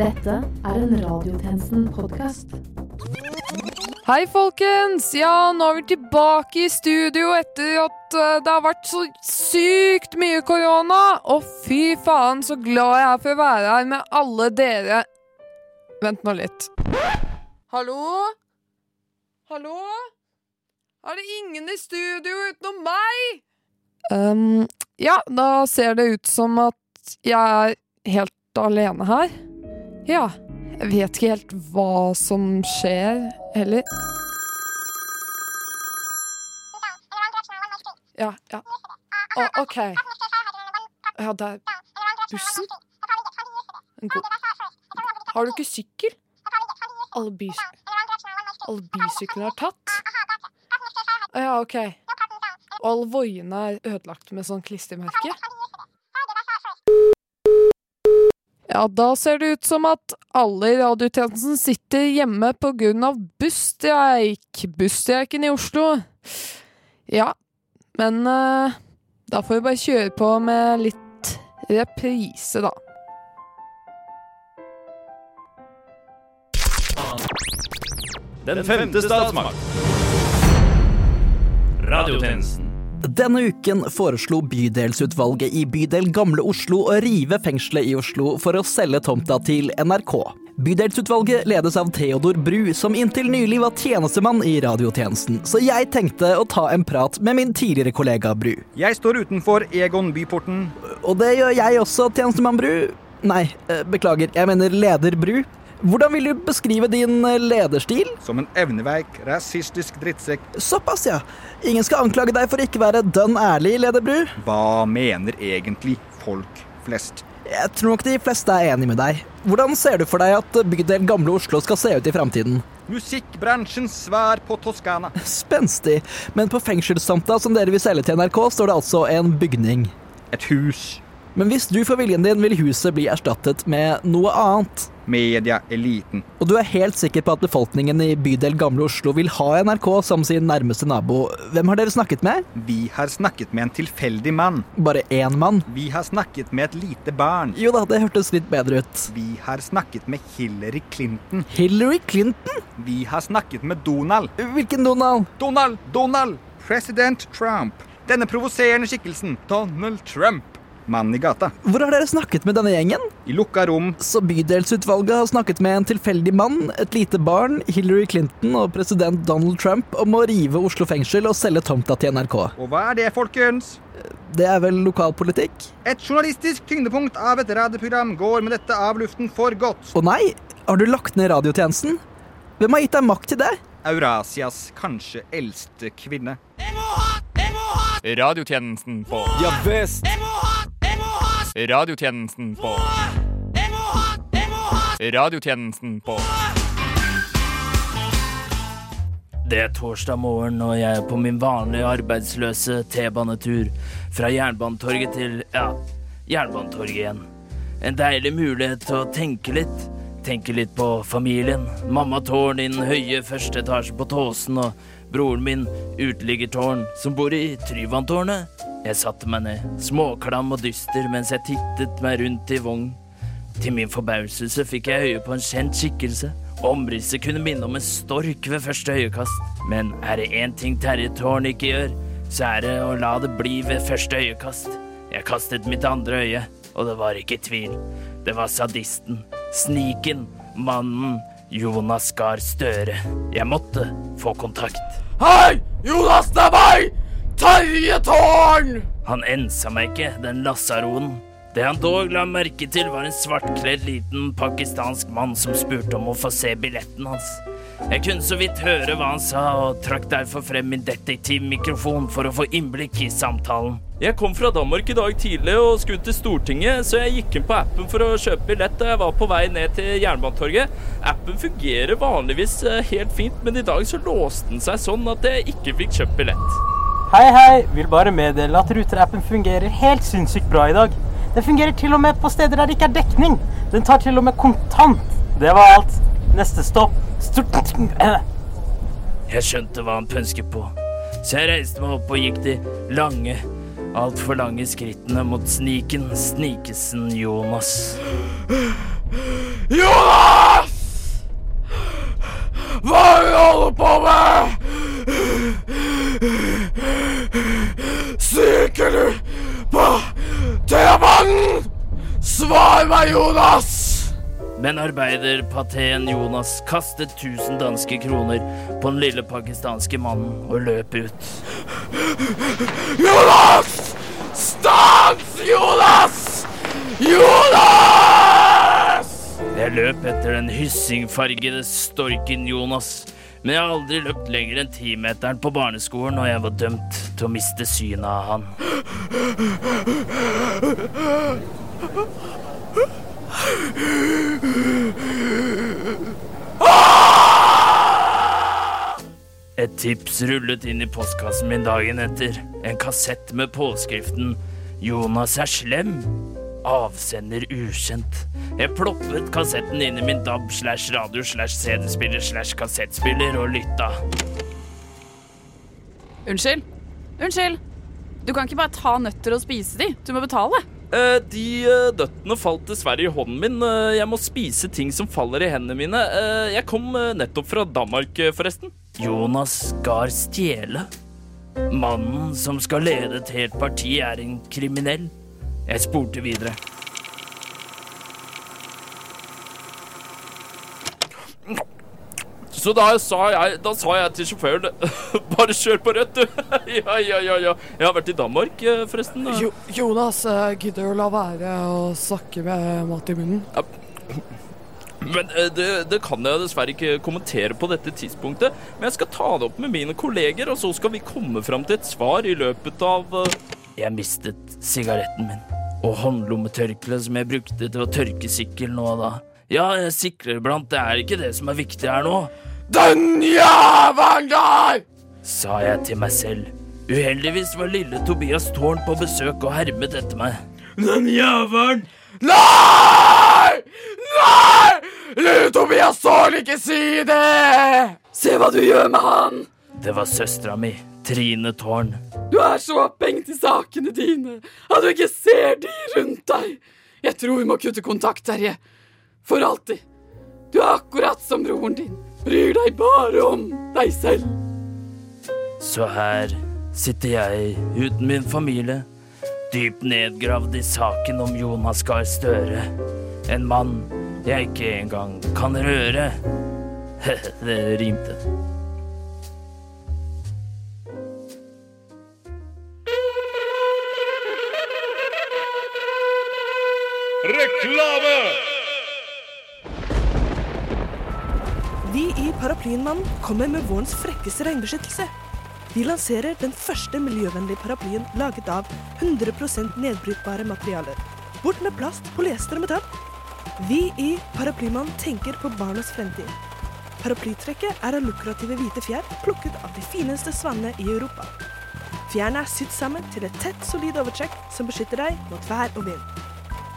Dette er en Radiotjenesten-podkast. Hei, folkens! Ja, nå er vi tilbake i studio etter at eh, det har vært så sykt mye korona. Og fy faen, så glad jeg er for å være her med alle dere. Vent nå litt. Hallo? Hallo? Er det ingen i studio utenom meg? Um, ja, da ser det ut som at jeg er helt alene her. Ja. Jeg vet ikke helt hva som skjer, heller. Ja, ja. Å, OK. Ja, det er bussen. Har du ikke sykkel? Alle, bys alle bysyklene er tatt? Ja, OK. Og alle voiene er ødelagt med sånn klistremerke? Ja, da ser det ut som at alle i radiotjenesten sitter hjemme på grunn av busstreik. Busstreiken i Oslo. Ja, men uh, da får vi bare kjøre på med litt reprise, da. Den femte statsmakt. Radiotjenesten. Denne uken foreslo bydelsutvalget i bydel Gamle Oslo å rive fengselet i Oslo for å selge tomta til NRK. Bydelsutvalget ledes av Theodor Bru, som inntil nylig var tjenestemann i radiotjenesten, så jeg tenkte å ta en prat med min tidligere kollega Bru. Jeg står utenfor Egon byporten. Og det gjør jeg også, tjenestemann Bru. Nei, eh, beklager, jeg mener leder Bru. Hvordan vil du beskrive din eh, lederstil? Som en evneveik, rasistisk drittsekk. Såpass, ja. Ingen skal anklage deg for ikke være dønn ærlig, leder Bru. Hva mener egentlig folk flest? Jeg tror nok de fleste er enig med deg. Hvordan ser du for deg at bydel Gamle Oslo skal se ut i framtiden? Musikkbransjens svar på Toskana. Spenstig. Men på fengselstomta som dere vil selge til NRK, står det altså en bygning. Et hus. Men hvis du får viljen din, vil huset bli erstattet med noe annet. Medieeliten. Og du er helt sikker på at befolkningen i bydel Gamle Oslo vil ha NRK som sin nærmeste nabo. Hvem har dere snakket med? Vi har snakket med en tilfeldig mann. Bare én mann? Vi har snakket med et lite barn. Jo da, det hørtes litt bedre ut. Vi har snakket med Hillary Clinton. Hillary Clinton? Vi har snakket med Donald. Hvilken Donald? Donald! Donald! President Trump. Denne provoserende skikkelsen. Donald Trump. Mannen i gata. Hvor har dere snakket med denne gjengen? I lukka rom. Så bydelsutvalget har snakket med en tilfeldig mann, et lite barn, Hillary Clinton og president Donald Trump om å rive Oslo fengsel og selge tomta til NRK. Og hva er det, folkens? Det er vel lokalpolitikk? Et journalistisk tyngdepunkt av et radioprogram går med dette av luften for godt. Å nei, har du lagt ned radiotjenesten? Hvem har gitt deg makt til det? Eurasias kanskje eldste kvinne. Jeg må ha! Jeg må ha! Radiotjenesten på Ja visst! Radiotjenesten på Radiotjenesten på Det er torsdag morgen, og jeg er på min vanlige arbeidsløse T-banetur fra Jernbanetorget til ja, Jernbanetorget igjen. En deilig mulighet til å tenke litt. Tenke litt på familien. Mamma Tårn i den høye første etasje på Tåsen, og broren min uteliggertårn, som bor i Tryvanntårnet. Jeg satte meg ned, småklam og dyster, mens jeg tittet meg rundt i vogn. Til min forbauselse fikk jeg øye på en kjent skikkelse. Omrisset kunne minne om en stork ved første øyekast. Men er det én ting Terje Tårn ikke gjør, så er det å la det bli ved første øyekast. Jeg kastet mitt andre øye, og det var ikke tvil. Det var sadisten, sniken, mannen, Jonas Gahr Støre. Jeg måtte få kontakt. Hei! Jonas, det er meg! Terje Tårn! Han ensa meg ikke, den lasaroen. Det han dog la merke til, var en svartkledd liten pakistansk mann som spurte om å få se billetten hans. Jeg kunne så vidt høre hva han sa, og trakk derfor frem min detektivmikrofon for å få innblikk i samtalen. Jeg kom fra Danmark i dag tidlig og skulle til Stortinget, så jeg gikk inn på appen for å kjøpe billett da jeg var på vei ned til Jernbanetorget. Appen fungerer vanligvis eh, helt fint, men i dag så låste den seg sånn at jeg ikke fikk kjøpt billett. Hei, hei. Vil bare meddele at ruterappen fungerer helt sinnssykt bra i dag. Den fungerer til og med på steder der det ikke er dekning. Den tar til og med kontant. Det var alt. Neste stopp Stort... Jeg skjønte hva han pønsket på, så jeg reiste meg opp og gikk de lange, altfor lange skrittene mot sniken Snikesen Jonas. Jonas! Hva er det du holder på med? T-banen? Svar meg, Jonas! Men arbeiderpateen Jonas kastet 1000 danske kroner på den lille pakistanske mannen og løp ut. Jonas! Stans, Jonas! Jonas! Jeg løp etter den hyssingfargede storken Jonas, men jeg har aldri løpt lenger enn timeteren på barneskolen, og jeg var dømt til å miste synet av han. Et tips rullet inn i postkassen min dagen etter. En kassett med påskriften 'Jonas er slem'. Avsender ukjent. Jeg ploppet kassetten inn i min DAB slash radio slash CD-spiller slash kassettspiller og lytta. Unnskyld. Unnskyld. Du kan ikke bare ta nøtter og spise de. Du må betale. Eh, de eh, nøttene falt dessverre i hånden min. Eh, jeg må spise ting som faller i hendene mine. Eh, jeg kom eh, nettopp fra Danmark, eh, forresten. Jonas Gahr Stjele. Mannen som skal lede et helt parti, er en kriminell. Jeg spurte videre. Så da sa jeg, da sa jeg til sjåføren Bare kjør på rødt, du. ja, ja, ja, ja. Jeg har vært i Danmark, eh, forresten. Jo, Jonas, eh, gidder du la være å snakke med mat i munnen? Men eh, det, det kan jeg dessverre ikke kommentere på dette tidspunktet. Men jeg skal ta det opp med mine kolleger, og så skal vi komme fram til et svar i løpet av Jeg mistet sigaretten min og håndlommetørkleet som jeg brukte til å tørke sykkelen nå da. Ja, jeg sikler iblant, det er ikke det som er viktig her nå. Den jævelen der! Sa jeg til meg selv. Uheldigvis var lille Tobias Tårn på besøk og hermet etter meg. Den jævelen! Nei! Nei! Lille Tobias Tårn, ikke si det! Se hva du gjør med han! Det var søstera mi, Trine Tårn. Du er så opphengt i sakene dine at du ikke ser de rundt deg. Jeg tror vi må kutte kontakt, Terje. For alltid. Du er akkurat som broren din. Bryr deg bare om deg selv. Så her sitter jeg uten min familie, dypt nedgravd i saken om Jonas Gahr Støre. En mann jeg ikke engang kan røre. Det rimte. Paraplyenmannen kommer med vårens frekkeste regnbeskyttelse. Vi lanserer den første miljøvennlige paraplyen laget av 100% nedbrytbare materialer. Bort med plast, polyester og metall. Vi i Paraplymannen tenker på barnas fremtid. Paraplytrekket er av lukrative hvite fjær plukket av de fineste svannene i Europa. Fjærene er sydd sammen til et tett, solid overtrekk som beskytter deg mot vær og vind.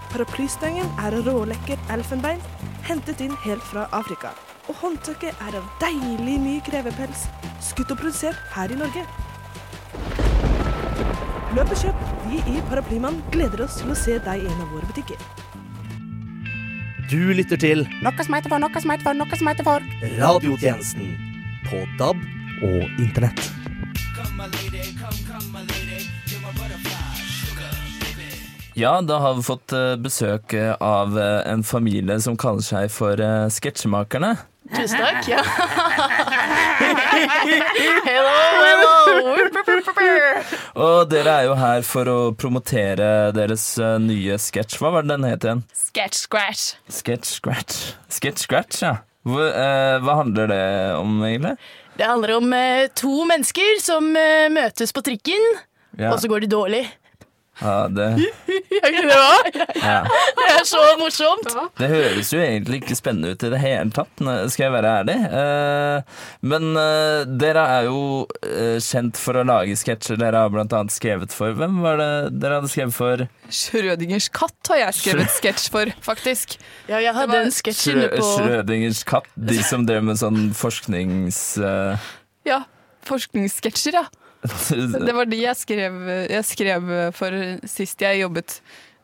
Paraplystangen er av rålekker elfenbein, hentet inn helt fra Afrika. Og håndtaket er av deilig myk revepels, skutt og produsert her i Norge. Løp og kjøp. Vi i Paraplymann gleder oss til å se deg i en av våre butikker. Du lytter til Noe som heter for, noe som heter for, noe som heter for. Radiotjenesten på DAB og Internett. Ja, da har vi fått eh, besøk eh, av eh, en familie som kaller seg for Sketsjemakerne. Tusen takk. Ja. hello, hello. Og dere er jo her for å promotere deres nye sketsj. Hva var det den het igjen? Sketch scratch. Sketch Scratch. Sketch Scratch, ja. Hva, eh, hva handler det om, egentlig? Det handler om eh, to mennesker som eh, møtes på trikken, Ja. og så går de dårlig. Ja, det, Er ikke det bra? ja. Det er så morsomt. det høres jo egentlig ikke spennende ut i det hele tatt, skal jeg være ærlig. Eh, men eh, dere er jo eh, kjent for å lage sketsjer. Dere har blant annet skrevet for Hvem var det dere hadde skrevet for? Schrødingers katt har jeg skrevet sketsj for, faktisk. Ja, jeg hadde en sketsj inne på Schrødingers katt. De som drev med sånn forsknings... Ja, forskningssketsjer, ja. Det var de jeg skrev, jeg skrev for sist jeg jobbet.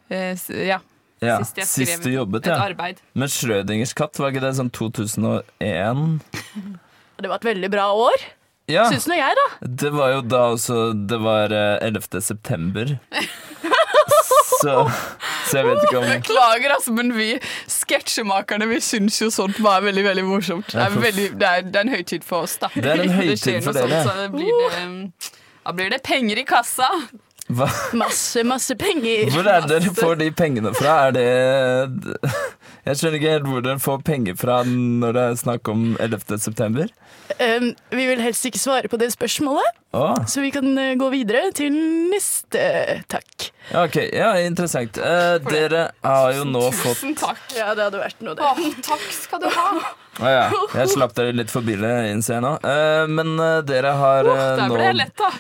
Eh, Ja. Ja, Sist jeg sist skrev du jobbet, et ja. arbeid. Men Schrødingers katt, var ikke det sånn 2001? Det var et veldig bra år. Ja. Syns nå jeg, da. Det var jo da også Det var eh, 11. september. så, så jeg vet ikke om Beklager, altså, men vi sketsjemakerne vi syns jo sånt var veldig veldig morsomt. Det er, veldig, det er, det er en høytid for oss, da. Det er en høytid for dere. Sånt, så det blir det, da blir det penger i kassa. Hva? Masse, masse penger. Hvor er det dere får de pengene fra? Er det Jeg skjønner ikke helt hvor dere får penger fra når det er snakk om 11. september. Um, vi vil helst ikke svare på det spørsmålet, oh. så vi kan eh, gå videre til neste takk. ja, ok. Ja, interessant. Uh, dere har jo nå fått takk. Ja, det hadde vært noe, det. takk skal du ha. Å ja. Jeg slapp dere litt for billig, innser jeg nå. Uh, men uh, dere har eh, Der nå ble jeg lett, da.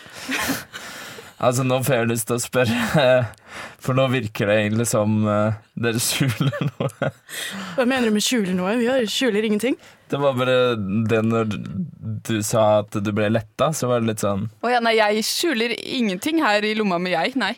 Altså, nå får jeg lyst til å spørre, for nå virker det egentlig som dere skjuler noe. Hva mener du med skjuler noe? Vi har skjuler ingenting. Det var bare det når du sa at du ble letta, så var det litt sånn Å ja, nei, jeg skjuler ingenting her i lomma med jeg. Nei.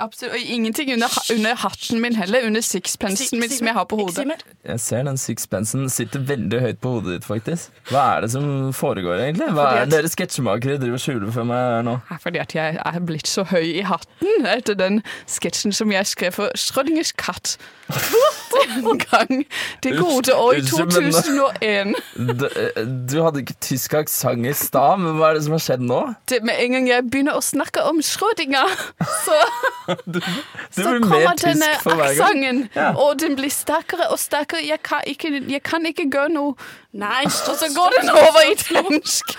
Absolutt. Og ingenting under, under hatten min heller. Under sixpensen min som jeg har på hodet. Jeg ser den sixpensen sitter veldig høyt på hodet ditt, faktisk. Hva er det som foregår, egentlig? Hva er det dere sketsjmakere driver og skjuler for meg her nå? Fordi at jeg er blitt så høy i hatten etter den sketsjen som jeg skrev for Schrødingers katt. Den gang. Det gode år i Unnskyld, men- 2001. Du, eh, du hadde ikke tysk aksent i stad, men hva er det som har skjedd nå? Det, med en gang jeg begynner å snakke om Schrødinger, så, Du så kommer denne aksenten, Ja. og den blir sterkere og sterkere. Jeg kan ikke, jeg kan ikke gjøre noe. Nei, og så går den over i dansk.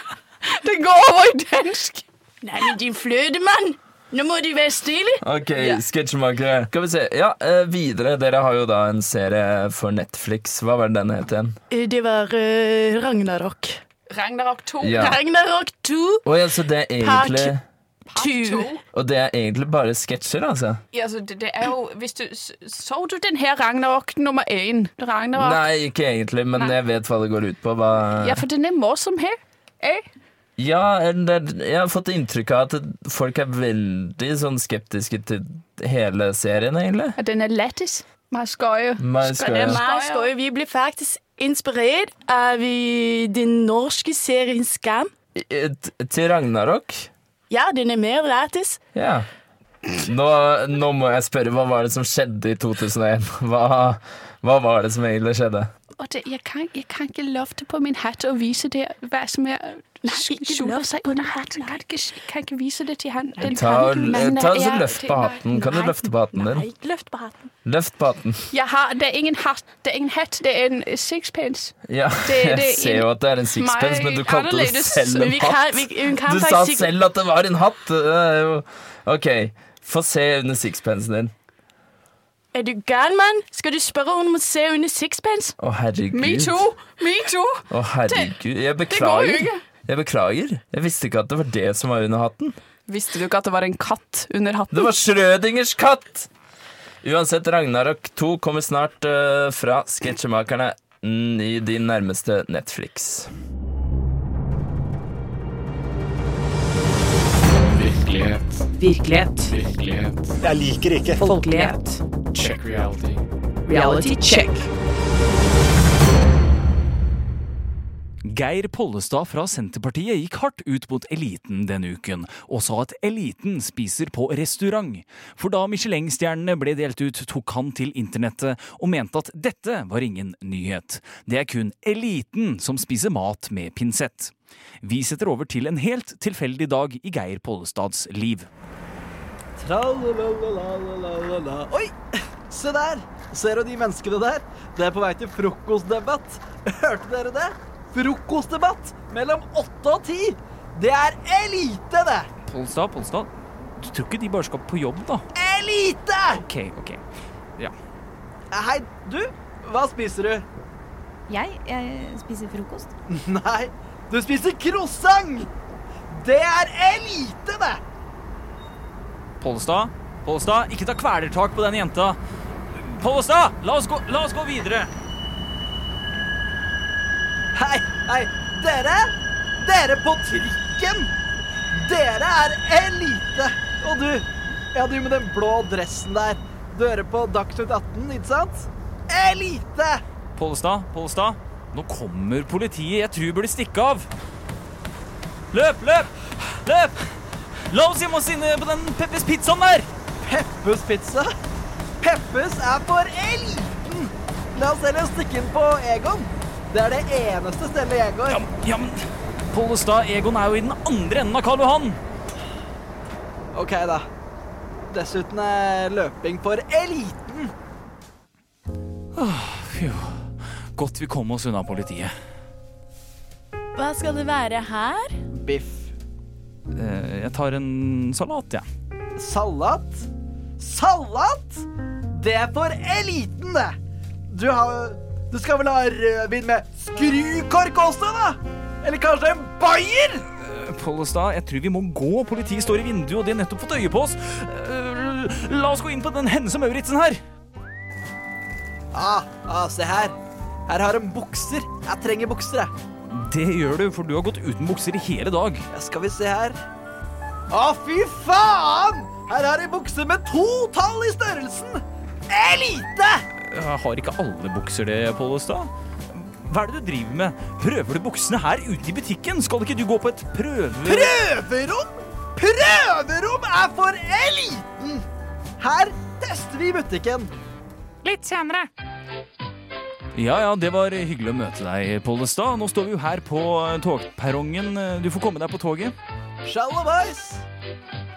Den går over i dansk. Nei, men din flødemann! Nå må du være stilig Ok, sketsjemakere. Skal vi se. Ja, eh, videre. Dere har jo da en serie for Netflix. Hva var det den het igjen? Eh, Det var uh, Ragnarok. Ragnarok 2. Ja. Ragnarok 2. Å ja, så det er egentlig Two. Og det er egentlig bare sketsjer, altså? Ja, altså, det, det er jo Hvis du Så du den her Ragnarok nummer én? Ragnarok? Nei, ikke egentlig, men Nei. jeg vet hva det går ut på. Hva... Ja, for den er morsom her. Eh? Ja, jeg har fått inntrykk av at folk er veldig sånn skeptiske til hele serien, egentlig. At den er lættis. Skøje. Meget skøje. Det er meget skøy. Vi blir faktisk inspirert av den norske serien Skam. Til Ragnarok? Ja, den er mer lættis. Ja. Nå, nå må jeg spørre, hva var det som skjedde i 2001? Hva, hva var det som egentlig skjedde? Og det, jeg, kan, jeg kan ikke løfte på min hatt og vise det hva som er skjuler seg under hatten. Jeg kan ikke, kan ikke vise det til han. Den Ta, kan, men ta så er- Løft på hatten. Kan du løfte på hatten din? Løft på hatten. Løft på hatten. Jeg har, det er ingen hatt, det er ingen hatt, det er en sixpence. Ja, Det- jeg det er ser jo at det er en sixpence, men du kalte det selv en hatt. Du sa selv at det var en hatt. Det OK, få se under sixpencen din. Er du gal, mann? Skal du spørre om å se under sixpence? Å, herregud. Me too! Me too! Å, herregud. Jeg går jo ikke. Jeg beklager. Jeg visste ikke at det var det som var under hatten. Visste du ikke at det var en katt under hatten? Det var Schrødingers katt! Uansett, Ragnarok 2 kommer snart uh, fra Sketsjemakerne i din nærmeste Netflix. Virkelighet. Virkelighet. Virkelighet. Jeg liker ikke Folkelighet. Check reality. Reality check. Geir Pollestad fra Senterpartiet gikk hardt ut mot eliten denne uken, og sa at eliten spiser på restaurant. For da Michelin-stjernene ble delt ut, tok han til internettet og mente at dette var ingen nyhet. Det er kun eliten som spiser mat med pinsett. Vi setter over til en helt tilfeldig dag i Geir Pollestads liv. Oi! Se der! Ser du de menneskene der? Det er på vei til frokostdebatt. Hørte dere det? Frokostdebatt mellom åtte og ti! Det er elite, det! Polstad, Polstad. du tror ikke de bare skal på jobb, da? Elite! Ok, ok. Ja. Hei, du. Hva spiser du? Jeg, jeg spiser frokost. Nei, du spiser croissant! Det er elite, det! Pollestad, Pollestad, ikke ta kvelertak på den jenta. Pollestad, la oss gå, la oss gå videre. Hei, hei, dere! Dere på trikken! Dere er elite! Og du, ja, du med den blå dressen der. Du hører på Dagsnytt 18, ikke sant? Elite! Pollestad, Pollestad, Nå kommer politiet. Jeg tror vi burde stikke av. Løp, løp! Løp! La oss gjemme oss inne på den Peppes pizzaen der! Peppes pizza? Peppes er for eliten! La oss heller stikke inn på Egon. Det er det eneste stedet jeg går. Ja, men Pollestad, Egon er jo i den andre enden av Karl Johan. OK, da. Dessuten er løping for eliten. Åh, fy. Godt vi kom oss unna politiet. Hva skal det være her? Biff. Eh, Jeg tar en salat, jeg. Salat? Salat? Det er for eliten, det! Du, har, du skal vel ha rødvin med skrukork også, da? Eller kanskje en bayer? Eh, Pollestad, jeg tror vi må gå. Politiet står i vinduet, og de har nettopp fått øye på oss. Eh, La oss gå inn på den Hennes og Mauritzen her. Ah, ah, se her. Her har de bukser. Jeg trenger bukser, jeg. Det gjør du, for du har gått uten bukser i hele dag. Ja, skal vi se her. Å, fy faen! Her har de bukser med to tall i størrelsen. Elite! Har ikke alle bukser det, Pollestad. Hva er det du driver med? Prøver du buksene her ute i butikken? Skal ikke du gå på et prøve... Prøverom? Prøverom er for eliten! Her tester vi butikken. Litt senere. Ja, ja, det var hyggelig å møte deg, Pollestad. Nå står vi jo her på togperrongen. Du får komme deg på toget. Shalabais!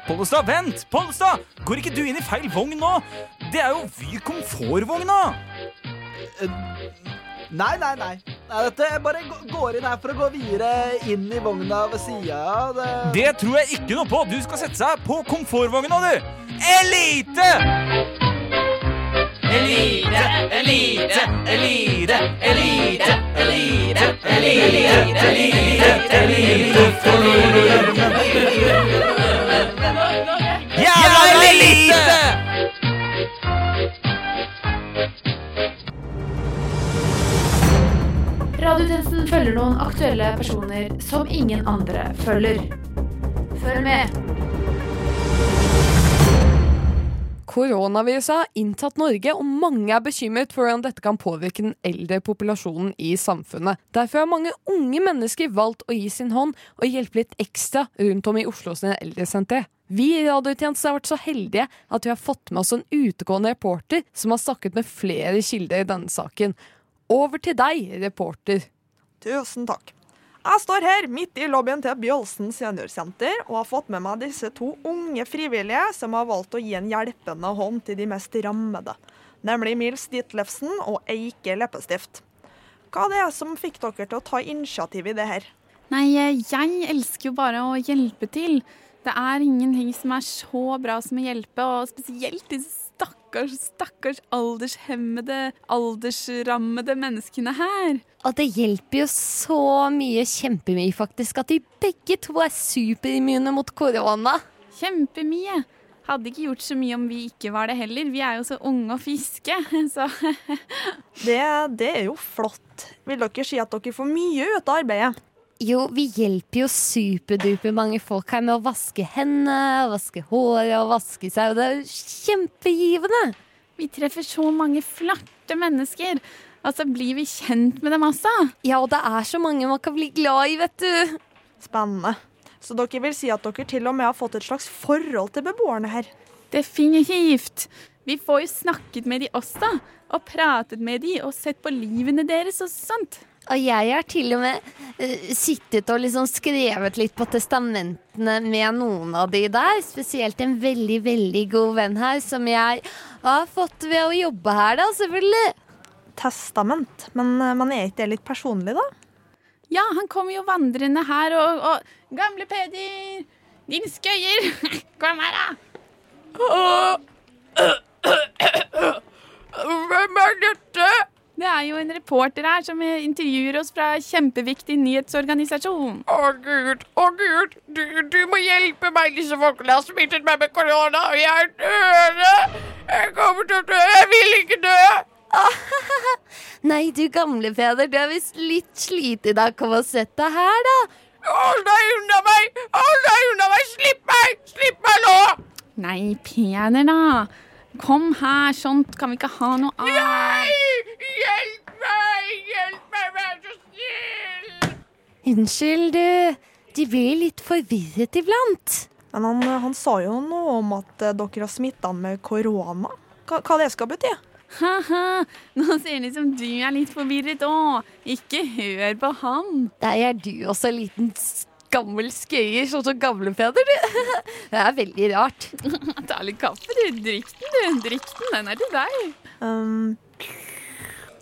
Pollestad, vent! Pollestad! Går ikke du inn i feil vogn nå? Det er jo Vy komfortvogna! Nei, nei, nei. nei dette jeg bare går inn her for å gå videre inn i vogna ved sida av det. Det tror jeg ikke noe på! Du skal sette seg på komfortvogna, du! Elite! Elite, elite, elite, elite, elite, elite, elite, elite. elite, elite, elite! Radiotjenesten følger noen aktuelle personer som ingen andre følger. Følg med. Koronaviruset har inntatt Norge, og mange er bekymret for hvordan dette kan påvirke den eldre populasjonen i samfunnet. Derfor har mange unge mennesker valgt å gi sin hånd og hjelpe litt ekstra rundt om i Oslo sine eldresentre. Vi i Radiotjenesten har vært så heldige at vi har fått med oss en utegående reporter som har snakket med flere kilder i denne saken. Over til deg, reporter. Tusen takk. Jeg står her midt i lobbyen til Bjølsen seniorsenter og har fått med meg disse to unge frivillige som har valgt å gi en hjelpende hånd til de mest rammede, nemlig Mils Ditlevsen og Eike Leppestift. Hva er det som fikk dere til å ta initiativ i det her? Nei, jeg elsker jo bare å hjelpe til. Det er ingenting som er så bra som å hjelpe, og spesielt disse stakkars, stakkars aldershemmede, aldersrammede menneskene her. Og det hjelper jo så mye, kjempemye faktisk, at de begge to er superimmune mot korona. Kjempemye. Hadde ikke gjort så mye om vi ikke var det heller. Vi er jo så unge og friske, så Det, det er jo flott. Vil dere si at dere får mye ut av arbeidet? Jo, vi hjelper jo superduper mange folk her med å vaske hendene, vaske håret og vaske seg, og det er jo kjempegivende. Vi treffer så mange flotte mennesker. Og så blir vi kjent med dem også. Ja, og det er så mange man kan bli glad i, vet du. Spennende. Så dere vil si at dere til og med har fått et slags forhold til beboerne her? Definitivt. Vi får jo snakket med de også, og pratet med de og sett på livene deres og sånt. Og jeg har til og med uh, sittet og liksom skrevet litt på testamentene med noen av de der. Spesielt en veldig, veldig god venn her, som jeg har fått ved å jobbe her, da, selvfølgelig. Testament? Men, uh, man er ikke det litt personlig, da? Ja, han kommer jo vandrende her og, og Gamle Peder! Din skøyer! Kom her, da! Hvem er dette? Det er jo en reporter her som intervjuer oss fra kjempeviktig nyhetsorganisasjon. Å, Gud, å, Gud, du, du må hjelpe meg. Disse folkene har smittet meg med korona, og jeg er døende. Jeg kommer til å dø. Jeg vil ikke dø. Nei, du gamle Peder, du er visst litt sliten i dag. Kom og sett deg her, da. Hold deg unna meg! Hold deg unna meg! Slipp meg! Slipp meg nå! Nei, Peder, da. Kom her, sånt kan vi ikke ha noe av. Nei! Hjelp meg! Hjelp meg! Vær så Unnskyld, du. De blir litt forvirret iblant. Men han, han sa jo noe om at eh, dere har smitta han med korona. Hva, hva det skal bety? Ha-ha, nå ser det ut som du er litt forvirret òg. Ikke hør på han. Der er du også en liten gammel skøyer, sånn som gamlefeder. du. Det er veldig rart. Ta litt kaffe, du. Drikk den, du. Drikk den. Den er til deg. Um,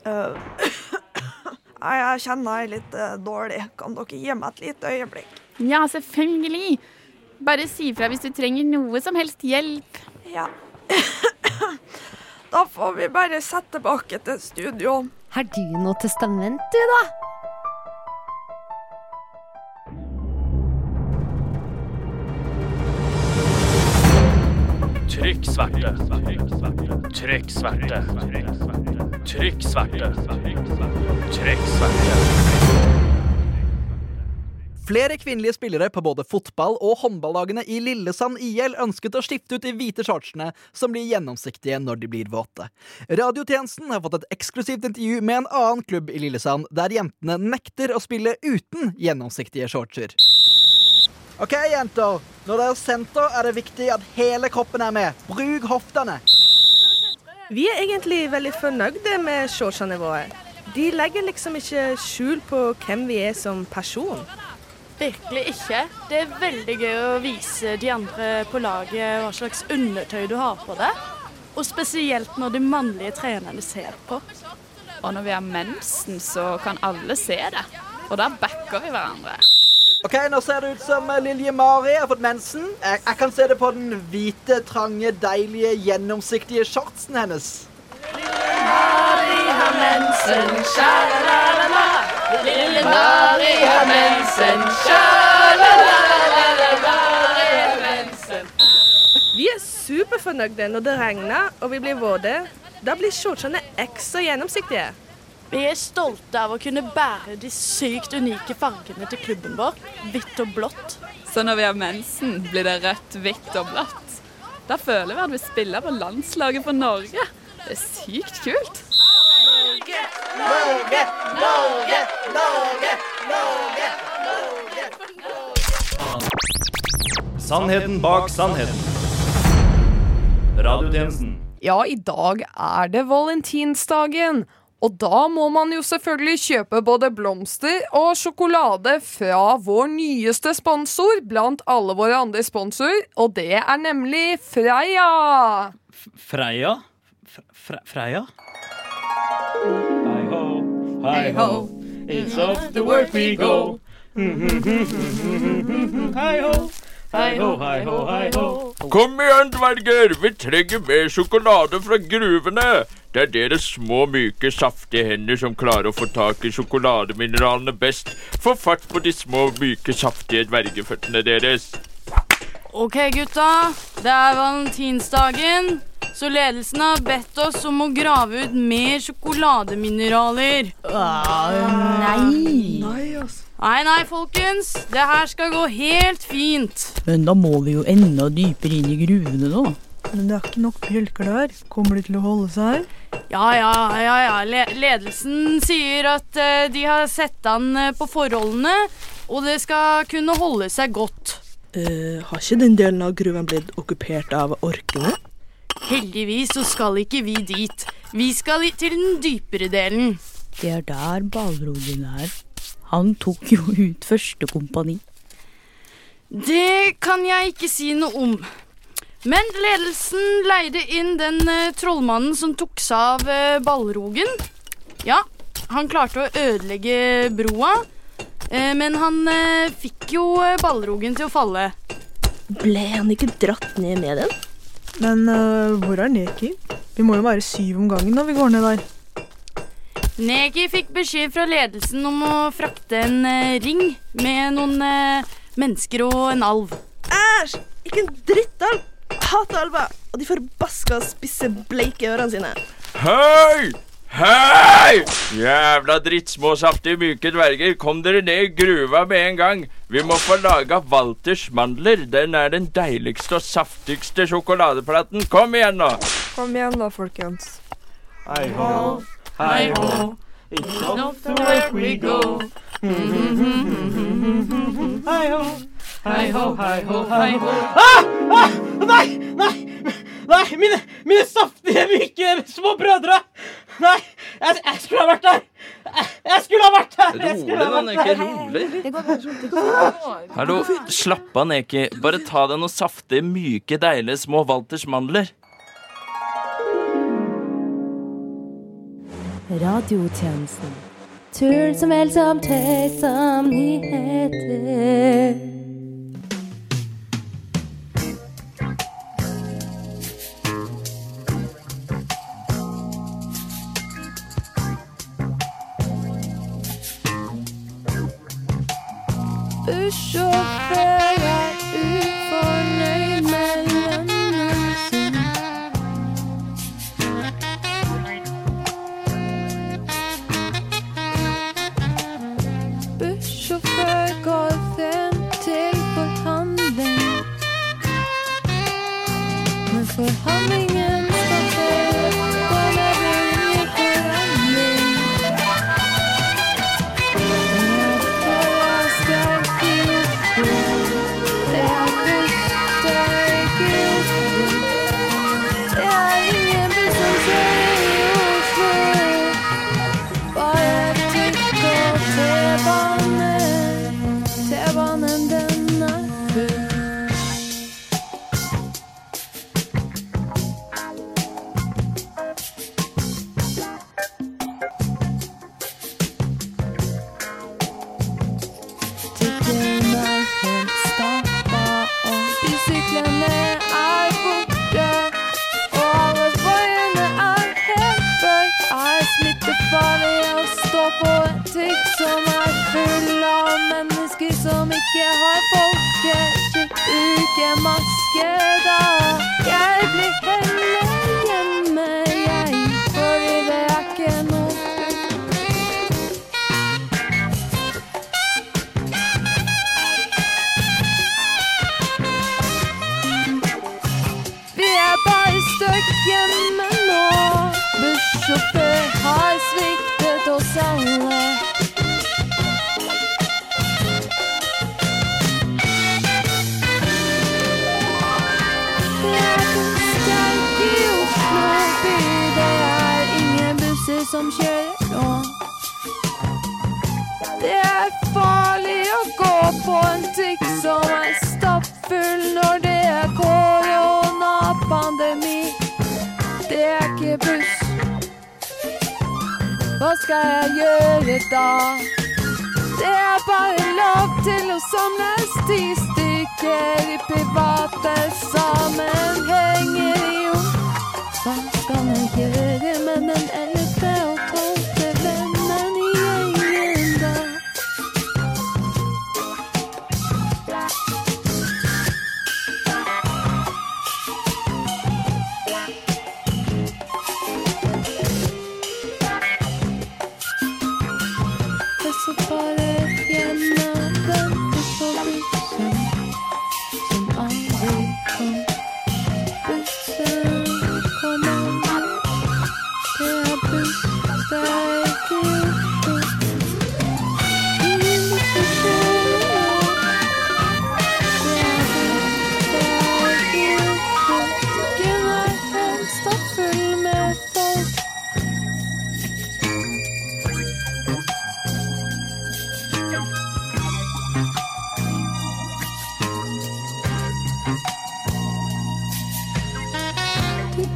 uh, jeg kjenner jeg er litt uh, dårlig. Kan dere gi meg et lite øyeblikk? Ja, selvfølgelig. Bare si fra hvis du trenger noe som helst hjelp. Ja. Da får vi bare sette tilbake til studio. Har du noe testament, du, da? Trykk sverte. Trykk sverte. Trykk sverte. Trykk sverte. Flere kvinnelige spillere på både fotball- og håndballagene i Lillesand IL ønsket å skifte ut de hvite shortsene, som blir gjennomsiktige når de blir våte. Radiotjenesten har fått et eksklusivt intervju med en annen klubb i Lillesand, der jentene nekter å spille uten gjennomsiktige shortser. OK, jenter. Når dere senter, er det viktig at hele kroppen er med. Bruk hoftene. Vi er egentlig veldig fornøyde med shortsnivået. De legger liksom ikke skjul på hvem vi er som person. Virkelig ikke. Det er veldig gøy å vise de andre på laget hva slags undertøy du har på deg. Og spesielt når de mannlige trenerne ser på. Og når vi har mensen, så kan alle se det. Og da backer vi hverandre. Ok, Nå ser det ut som Lilje Mari har fått mensen. Jeg, jeg kan se det på den hvite, trange, deilige, gjennomsiktige shortsen hennes. Mari har mensen, sha-la-la-la-la. Lille Mari har mensen, mensen. Vi er superfornøyde når det regner og vi blir våte. Da blir shortsene ekstra gjennomsiktige. Vi er stolte av å kunne bære de sykt unike fargene til klubben vår. Hvitt og blått. Så når vi har mensen, blir det rødt, hvitt og blått. Da føler vi at vi spiller på landslaget for Norge. Det er sykt kult. Norge, Norge, Norge, Norge, Norge. Sannheten bak sannheten. Radiotjenesten. Ja, i dag er det valentinsdagen. Og da må man jo selvfølgelig kjøpe både blomster og sjokolade fra vår nyeste sponsor blant alle våre andre sponsorer, og det er nemlig Freia. Freia? Fre Freia? Hei ho, it's off to work we go. Hei ho, hei ho, hei ho, hei ho. Kom igjen, dverger! Vi trenger mer sjokolade fra gruvene! Det er deres små, myke, saftige hender som klarer å få tak i sjokolademineralene best. Få fart på de små, myke, saftige dvergeføttene deres. OK, gutta. Det er valentinsdagen, så ledelsen har bedt oss om å grave ut mer sjokolademineraler. nei. Nei, nei, folkens. Det her skal gå helt fint. Men da må vi jo enda dypere inn i gruvene, da. Men det er ikke nok bjølker der. Kommer de til å holde seg? Ja, ja, ja, ja. Le ledelsen sier at eh, de har sett an eh, på forholdene, og det skal kunne holde seg godt. Uh, har ikke den delen av gruven blitt okkupert av orkene? Heldigvis så skal ikke vi dit. Vi skal til den dypere delen. Det er der Balrogen er. Han tok jo ut første kompani. Det kan jeg ikke si noe om. Men ledelsen leide inn den eh, trollmannen som tok seg av eh, ballrogen. Ja, han klarte å ødelegge broa, eh, men han eh, fikk jo eh, ballrogen til å falle. Ble han ikke dratt ned med den? Men eh, hvor er Neki? Vi må jo være syv om gangen når vi går ned der. Neki fikk beskjed fra ledelsen om å frakte en eh, ring med noen eh, mennesker og en alv. Æsj! Ikke en drittalv! Hater alver! Og de forbaska spisse, bleike ørene sine. Hei! Hei! Jævla drittsmå, saftige, myke dverger. Kom dere ned i gruva med en gang. Vi må få laga Walters mandler. Den er den deiligste og saftigste sjokoladeplaten. Kom igjen, nå. Kom igjen da, folkens. Hei ho, hei ho, it's off to work we go. Hei ho, hei ho, hei ho, hi ho. Ah! Ah! Nei, nei, nei, mine, mine saftige, myke små brødre. Nei, jeg, jeg skulle ha vært der. Jeg, jeg skulle ha vært der. Rolig da, Neki. Rolig. Hallo, slapp av, Neki. Bare ta deg noen saftige, myke, deilige små Walters mandler. Radiotjenesten. Tull som helst som tøy som nyheter. Da? Det er bare lov til å samles ti stykker i private sammenhenger, jo. Hva skal jeg gjøre med den ellevte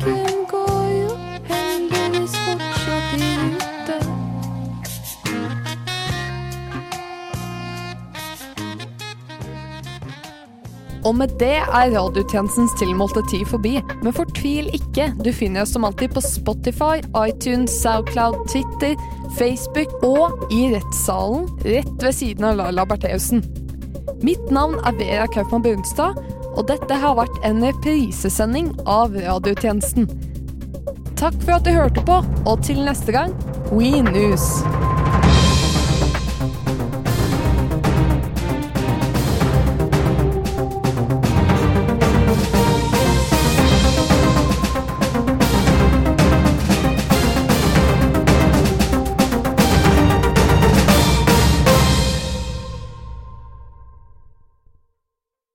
Trikken går jo heldigvis fortsatt i rute. Og med det er radiotjenestens tilmålte tid forbi. Men fortvil ikke, du finner oss som alltid på Spotify, iTunes, Soundcloud, Twitter, Facebook og i rettssalen rett ved siden av Laila Bertheussen. Mitt navn er Vera Kaupmann Brunstad, og dette har vært en reprisesending av radiotjenesten. Takk for at du hørte på, og til neste gang, We News!